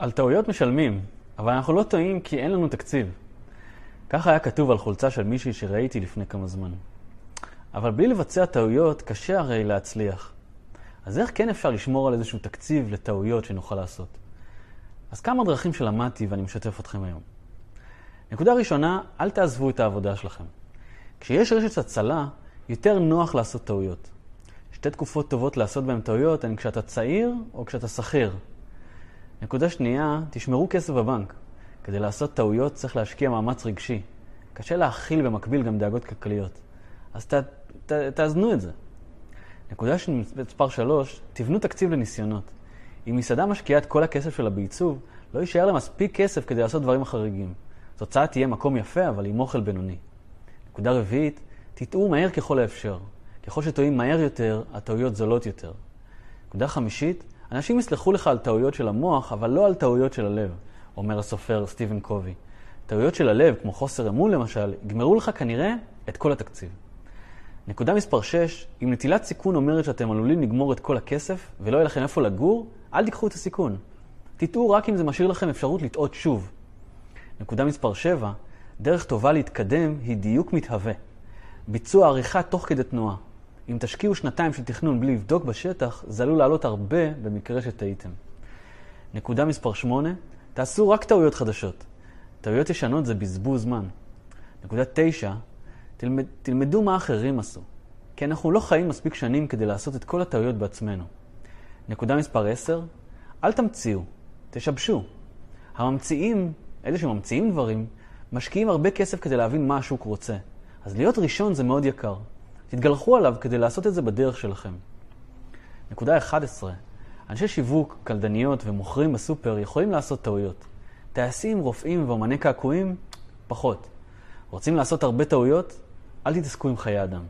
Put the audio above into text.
על טעויות משלמים, אבל אנחנו לא טועים כי אין לנו תקציב. ככה היה כתוב על חולצה של מישהי שראיתי לפני כמה זמן. אבל בלי לבצע טעויות, קשה הרי להצליח. אז איך כן אפשר לשמור על איזשהו תקציב לטעויות שנוכל לעשות? אז כמה דרכים שלמדתי ואני משתף אתכם היום. נקודה ראשונה, אל תעזבו את העבודה שלכם. כשיש רשת הצלה, יותר נוח לעשות טעויות. שתי תקופות טובות לעשות בהן טעויות הן כשאתה צעיר או כשאתה שכיר. נקודה שנייה, תשמרו כסף בבנק. כדי לעשות טעויות צריך להשקיע מאמץ רגשי. קשה להכיל במקביל גם דאגות כלכליות. אז ת, ת, תאזנו את זה. נקודה מספר שלוש, תבנו תקציב לניסיונות. אם מסעדה משקיעה את כל הכסף שלה בעיצוב, לא יישאר לה מספיק כסף כדי לעשות דברים החריגים. התוצאה תהיה מקום יפה, אבל עם אוכל בינוני. נקודה רביעית, תטעו מהר ככל האפשר. ככל שטועים מהר יותר, הטעויות זולות יותר. נקודה חמישית, אנשים יסלחו לך על טעויות של המוח, אבל לא על טעויות של הלב, אומר הסופר סטיבן קובי. טעויות של הלב, כמו חוסר אמון למשל, יגמרו לך כנראה את כל התקציב. נקודה מספר 6, אם נטילת סיכון אומרת שאתם עלולים לגמור את כל הכסף ולא יהיה לכם איפה לגור, אל תיקחו את הסיכון. תטעו רק אם זה משאיר לכם אפשרות לטעות שוב. נקודה מספר 7, דרך טובה להתקדם היא דיוק מתהווה. ביצוע עריכה תוך כדי תנועה. אם תשקיעו שנתיים של תכנון בלי לבדוק בשטח, זה עלול לעלות הרבה במקרה שטעיתם. נקודה מספר 8, תעשו רק טעויות חדשות. טעויות ישנות זה בזבוז זמן. נקודה 9, תלמד, תלמדו מה אחרים עשו. כי אנחנו לא חיים מספיק שנים כדי לעשות את כל הטעויות בעצמנו. נקודה מספר 10, אל תמציאו, תשבשו. הממציאים, אלה שממציאים דברים, משקיעים הרבה כסף כדי להבין מה השוק רוצה. אז להיות ראשון זה מאוד יקר. תתגלחו עליו כדי לעשות את זה בדרך שלכם. נקודה 11. אנשי שיווק, קלדניות ומוכרים בסופר יכולים לעשות טעויות. טייסים, רופאים ואומני קעקועים, פחות. רוצים לעשות הרבה טעויות? אל תתעסקו עם חיי אדם.